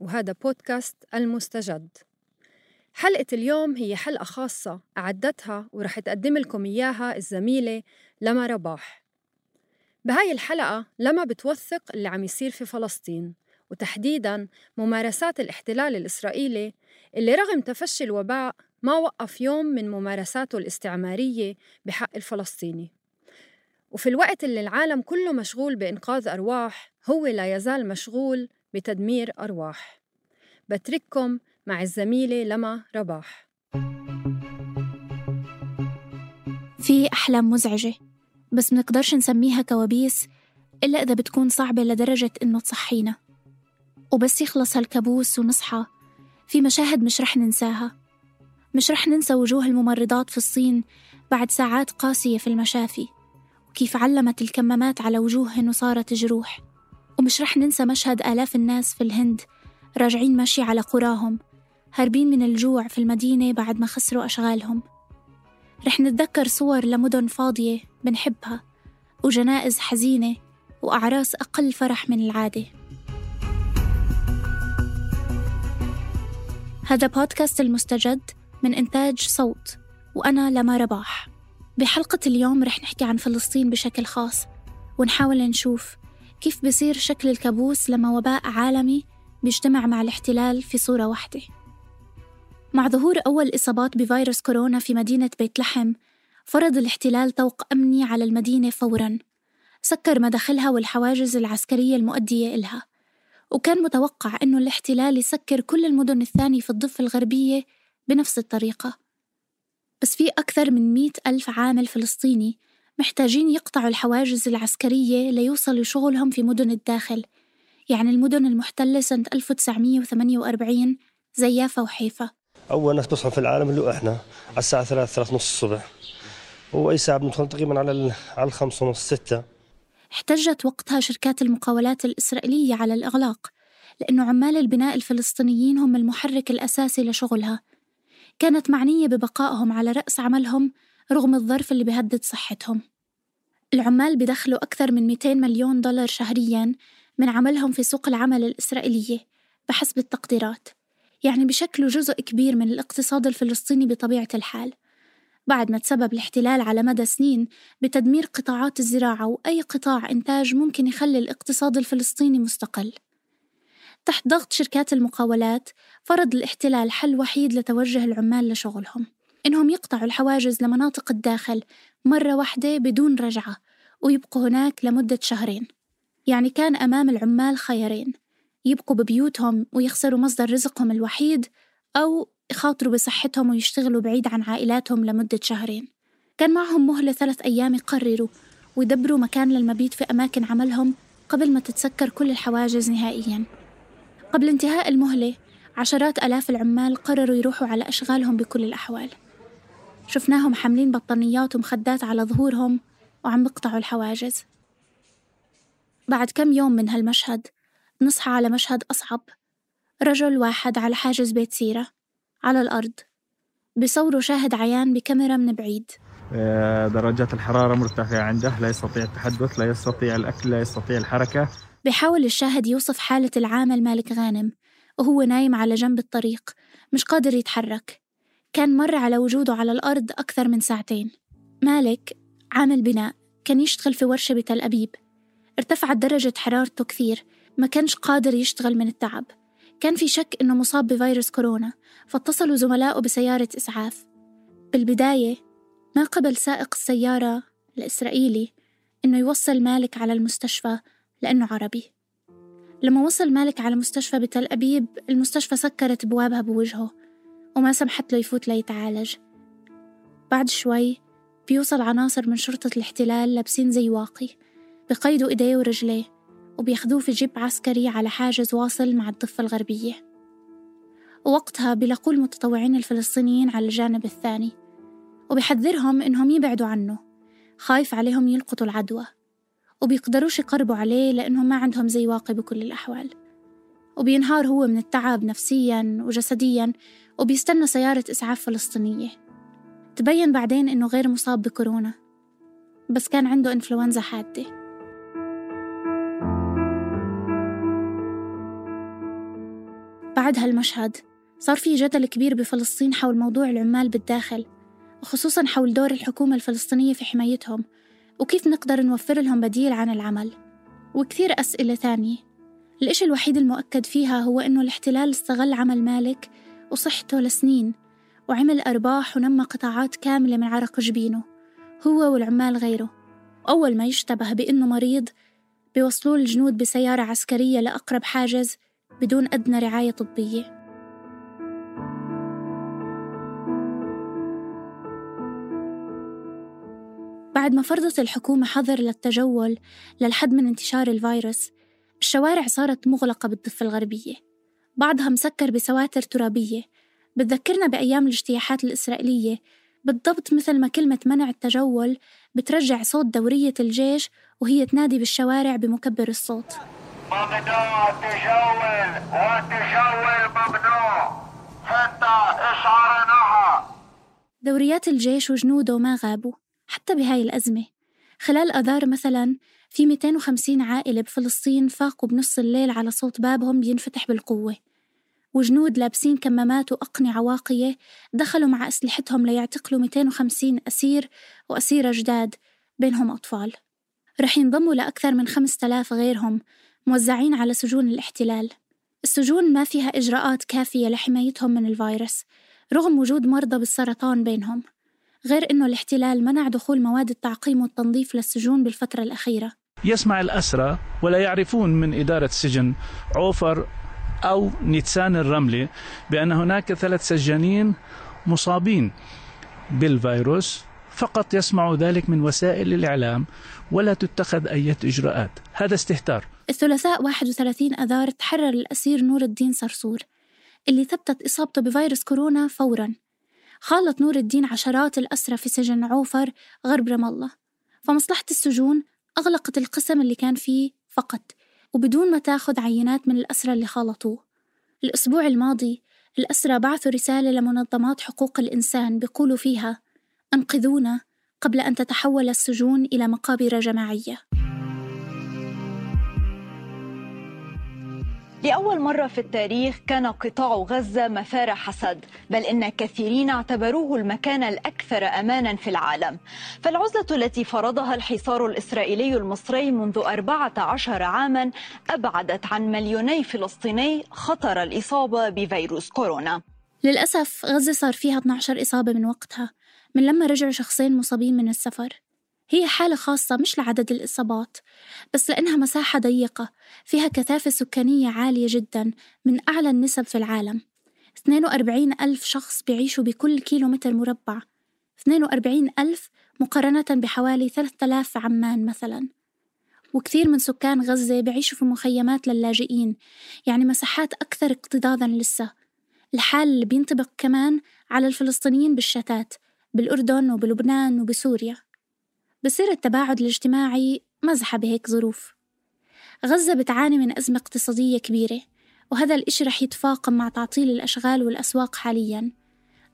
وهذا بودكاست المستجد. حلقة اليوم هي حلقة خاصة أعدتها ورح تقدم لكم إياها الزميلة لما رباح. بهاي الحلقة لما بتوثق اللي عم يصير في فلسطين وتحديداً ممارسات الاحتلال الإسرائيلي اللي رغم تفشي الوباء ما وقف يوم من ممارساته الاستعمارية بحق الفلسطيني. وفي الوقت اللي العالم كله مشغول بإنقاذ أرواح هو لا يزال مشغول بتدمير أرواح. بترككم مع الزميلة لما رباح. في أحلام مزعجة بس منقدرش نسميها كوابيس إلا إذا بتكون صعبة لدرجة إنه تصحينا. وبس يخلص هالكابوس ونصحى. في مشاهد مش رح ننساها. مش رح ننسى وجوه الممرضات في الصين بعد ساعات قاسية في المشافي وكيف علمت الكمامات على وجوههن وصارت جروح. ومش رح ننسى مشهد آلاف الناس في الهند راجعين مشي على قراهم هاربين من الجوع في المدينة بعد ما خسروا أشغالهم. رح نتذكر صور لمدن فاضية بنحبها وجنائز حزينة وأعراس أقل فرح من العادة. هذا بودكاست المستجد من إنتاج صوت وأنا لما رباح. بحلقة اليوم رح نحكي عن فلسطين بشكل خاص ونحاول نشوف كيف بصير شكل الكابوس لما وباء عالمي بيجتمع مع الاحتلال في صورة واحدة؟ مع ظهور أول إصابات بفيروس كورونا في مدينة بيت لحم فرض الاحتلال طوق أمني على المدينة فوراً. سكر مداخلها والحواجز العسكرية المؤدية إلها. وكان متوقع أنه الاحتلال يسكر كل المدن الثانية في الضفة الغربية بنفس الطريقة. بس في أكثر من مئة ألف عامل فلسطيني محتاجين يقطعوا الحواجز العسكرية ليوصلوا شغلهم في مدن الداخل. يعني المدن المحتلة سنة 1948 زي يافا وحيفا. أول ناس بصحوا في العالم اللي هو إحنا على الساعة ثلاث ثلاث نص الصبح. وأي ساعة بندخل تقريبا على. على الخمس ونص ستة. احتجت وقتها شركات المقاولات الإسرائيلية على الإغلاق لأنه عمال البناء الفلسطينيين هم المحرك الأساسي لشغلها. كانت معنية ببقائهم على رأس عملهم رغم الظرف اللي بيهدد صحتهم. العمال بدخلوا أكثر من 200 مليون دولار شهرياً من عملهم في سوق العمل الإسرائيلية بحسب التقديرات يعني بشكلوا جزء كبير من الاقتصاد الفلسطيني بطبيعة الحال. بعد ما تسبب الاحتلال على مدى سنين بتدمير قطاعات الزراعة وأي قطاع إنتاج ممكن يخلي الاقتصاد الفلسطيني مستقل. تحت ضغط شركات المقاولات فرض الاحتلال حل وحيد لتوجه العمال لشغلهم. إنهم يقطعوا الحواجز لمناطق الداخل مرة واحدة بدون رجعة ويبقوا هناك لمدة شهرين. يعني كان أمام العمال خيارين يبقوا ببيوتهم ويخسروا مصدر رزقهم الوحيد أو يخاطروا بصحتهم ويشتغلوا بعيد عن عائلاتهم لمدة شهرين. كان معهم مهلة ثلاث أيام يقرروا ويدبروا مكان للمبيت في أماكن عملهم قبل ما تتسكر كل الحواجز نهائياً. قبل انتهاء المهلة عشرات آلاف العمال قرروا يروحوا على أشغالهم بكل الأحوال. شفناهم حاملين بطانيات ومخدات على ظهورهم وعم بيقطعوا الحواجز. بعد كم يوم من هالمشهد نصحى على مشهد أصعب. رجل واحد على حاجز بيت سيرة على الأرض بصوروا شاهد عيان بكاميرا من بعيد. درجات الحرارة مرتفعة عنده لا يستطيع التحدث لا يستطيع الأكل لا يستطيع الحركة. بيحاول الشاهد يوصف حالة العامل مالك غانم وهو نايم على جنب الطريق مش قادر يتحرك. كان مر على وجوده على الأرض أكثر من ساعتين. مالك عامل بناء كان يشتغل في ورشة بتل أبيب. ارتفعت درجة حرارته كثير ما كانش قادر يشتغل من التعب. كان في شك إنه مصاب بفيروس كورونا فاتصلوا زملائه بسيارة إسعاف. بالبداية ما قبل سائق السيارة الإسرائيلي إنه يوصل مالك على المستشفى لأنه عربي. لما وصل مالك على مستشفى بتل أبيب المستشفى سكرت بوابها بوجهه. وما سمحت له يفوت ليتعالج. بعد شوي بيوصل عناصر من شرطة الاحتلال لابسين زي واقي بقيدوا إيديه ورجليه وبياخذوه في جيب عسكري على حاجز واصل مع الضفة الغربية. ووقتها بيلاقوا المتطوعين الفلسطينيين على الجانب الثاني وبيحذرهم إنهم يبعدوا عنه. خايف عليهم يلقطوا العدوى وبيقدروش يقربوا عليه لأنهم ما عندهم زي واقي بكل الأحوال. وبينهار هو من التعب نفسيا وجسديا وبيستنى سيارة إسعاف فلسطينية. تبين بعدين إنه غير مصاب بكورونا بس كان عنده إنفلونزا حادة. بعد هالمشهد صار في جدل كبير بفلسطين حول موضوع العمال بالداخل وخصوصا حول دور الحكومة الفلسطينية في حمايتهم وكيف نقدر نوفر لهم بديل عن العمل. وكثير أسئلة ثانية. الإشي الوحيد المؤكد فيها هو إنه الاحتلال استغل عمل مالك وصحته لسنين وعمل أرباح ونمى قطاعات كاملة من عرق جبينه هو والعمال غيره. وأول ما يشتبه بإنه مريض بيوصلوه الجنود بسيارة عسكرية لأقرب حاجز بدون أدنى رعاية طبية. بعد ما فرضت الحكومة حظر للتجول للحد من انتشار الفيروس الشوارع صارت مغلقة بالضفة الغربية. بعضها مسكر بسواتر ترابية. بتذكرنا بأيام الاجتياحات الإسرائيلية. بالضبط مثل ما كلمة منع التجول بترجع صوت دورية الجيش وهي تنادي بالشوارع بمكبر الصوت. ممنوع التجول والتجول ممنوع حتى إشعارناها دوريات الجيش وجنوده ما غابوا حتى بهاي الأزمة. خلال أذار مثلا في 250 عائلة بفلسطين فاقوا بنص الليل على صوت بابهم بينفتح بالقوة. وجنود لابسين كمامات وأقنعة واقية دخلوا مع أسلحتهم ليعتقلوا 250 أسير وأسيرة جداد بينهم أطفال. رح ينضموا لأكثر من 5000 غيرهم موزعين على سجون الاحتلال. السجون ما فيها إجراءات كافية لحمايتهم من الفيروس رغم وجود مرضى بالسرطان بينهم غير أنه الاحتلال منع دخول مواد التعقيم والتنظيف للسجون بالفترة الأخيرة. يسمع الأسرى ولا يعرفون من إدارة سجن عوفر أو نيتسان الرملي بأن هناك ثلاث سجانين مصابين بالفيروس فقط يسمعوا ذلك من وسائل الإعلام ولا تتخذ أي إجراءات. هذا استهتار. الثلاثاء 31 أذار تحرر الأسير نور الدين صرصور اللي ثبتت إصابته بفيروس كورونا فوراً. خالط نور الدين عشرات الأسرى في سجن عوفر غرب رام الله. فمصلحة السجون أغلقت القسم اللي كان فيه فقط. وبدون ما تاخذ عينات من الأسرى اللي خالطوه الأسبوع الماضي الأسرى بعثوا رسالة لمنظمات حقوق الإنسان بيقولوا فيها أنقذونا قبل أن تتحول السجون إلى مقابر جماعية. لأول مرة في التاريخ كان قطاع غزة مفار حسد بل إن كثيرين اعتبروه المكان الأكثر أمانا في العالم. فالعزلة التي فرضها الحصار الإسرائيلي المصري منذ 14 عاما أبعدت عن مليوني فلسطيني خطر الإصابة بفيروس كورونا. للأسف غزة صار فيها 12 إصابة من وقتها من لما رجعوا شخصين مصابين من السفر. هي حالة خاصة مش لعدد الإصابات بس لأنها مساحة ضيقة فيها كثافة سكانية عالية جدا من أعلى النسب في العالم. 42 ألف شخص بيعيشوا بكل كيلو متر مربع 42 ألف مقارنة بحوالي 3000 في عمان مثلا. وكثير من سكان غزة بيعيشوا في مخيمات للاجئين يعني مساحات أكثر اكتظاظا لسه. الحال اللي بينطبق كمان على الفلسطينيين بالشتات بالأردن وبلبنان وبسوريا. بصير التباعد الاجتماعي مزحة بهيك ظروف. غزة بتعاني من أزمة اقتصادية كبيرة وهذا الإشي رح يتفاقم مع تعطيل الأشغال والأسواق حالياً.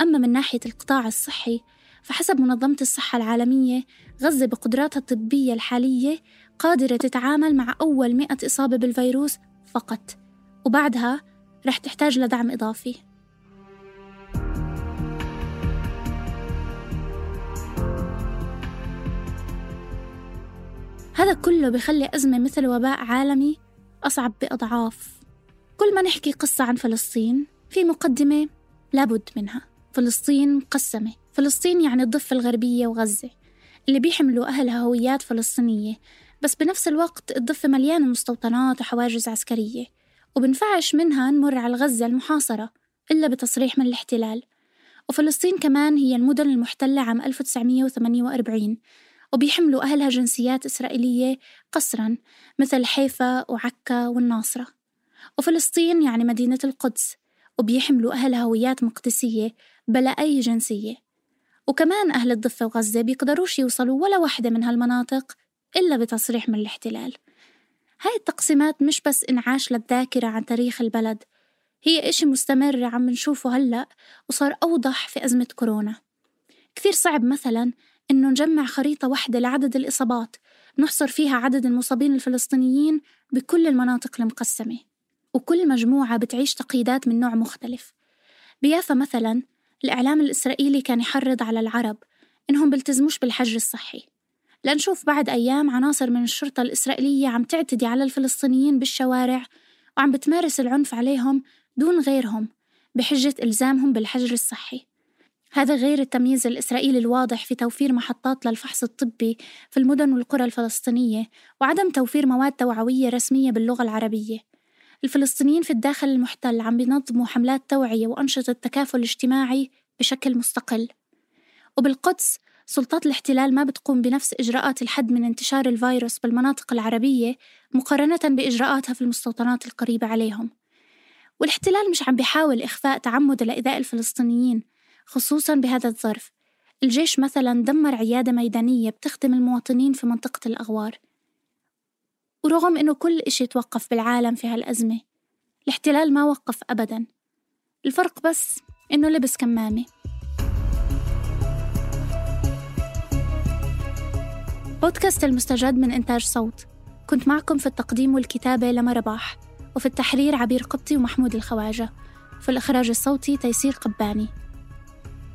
أما من ناحية القطاع الصحي فحسب منظمة الصحة العالمية غزة بقدراتها الطبية الحالية قادرة تتعامل مع أول مئة إصابة بالفيروس فقط وبعدها رح تحتاج لدعم إضافي. هذا كله بخلي أزمة مثل وباء عالمي أصعب بأضعاف. كل ما نحكي قصة عن فلسطين في مقدمة لابد منها. فلسطين مقسمة فلسطين يعني الضفة الغربية وغزة اللي بيحملوا أهلها هويات فلسطينية. بس بنفس الوقت الضفة مليانة مستوطنات وحواجز عسكرية وبنفعش منها نمر على غزة المحاصرة إلا بتصريح من الاحتلال. وفلسطين كمان هي المدن المحتلة عام 1948 وبيحملوا أهلها جنسيات إسرائيلية قسرا مثل حيفا وعكا والناصرة. وفلسطين يعني مدينة القدس وبيحملوا أهلها هويات مقدسية بلا أي جنسية. وكمان أهل الضفة وغزة بيقدروش يوصلوا ولا واحدة من هالمناطق إلا بتصريح من الاحتلال. هاي التقسيمات مش بس إنعاش للذاكرة عن تاريخ البلد هي إشي مستمر عم نشوفه هلأ وصار أوضح في أزمة كورونا. كثير صعب مثلا إنه نجمع خريطة واحدة لعدد الإصابات نحصر فيها عدد المصابين الفلسطينيين بكل المناطق المقسمة وكل مجموعة بتعيش تقييدات من نوع مختلف. بيافا مثلا الإعلام الإسرائيلي كان يحرض على العرب إنهم بيلتزموش بالحجر الصحي. لنشوف بعد أيام عناصر من الشرطة الإسرائيلية عم تعتدي على الفلسطينيين بالشوارع وعم بتمارس العنف عليهم دون غيرهم بحجة إلزامهم بالحجر الصحي. هذا غير التمييز الإسرائيلي الواضح في توفير محطات للفحص الطبي في المدن والقرى الفلسطينية وعدم توفير مواد توعوية رسمية باللغة العربية. الفلسطينيين في الداخل المحتل عم بينظموا حملات توعية وأنشطة تكافل اجتماعي بشكل مستقل. وبالقدس سلطات الاحتلال ما بتقوم بنفس إجراءات الحد من انتشار الفيروس بالمناطق العربية مقارنة بإجراءاتها في المستوطنات القريبة عليهم. والاحتلال مش عم بيحاول إخفاء تعمد لإيذاء الفلسطينيين خصوصا بهذا الظرف. الجيش مثلا دمر عيادة ميدانية بتخدم المواطنين في منطقة الأغوار. ورغم إنه كل إشي توقف بالعالم في هالأزمة الاحتلال ما وقف أبدا. الفرق بس إنه لبس كمامة. بودكاست المستجد من إنتاج صوت. كنت معكم في التقديم والكتابة لما رباح وفي التحرير عبير قبطي ومحمود الخواجة. في الإخراج الصوتي تيسير قباني.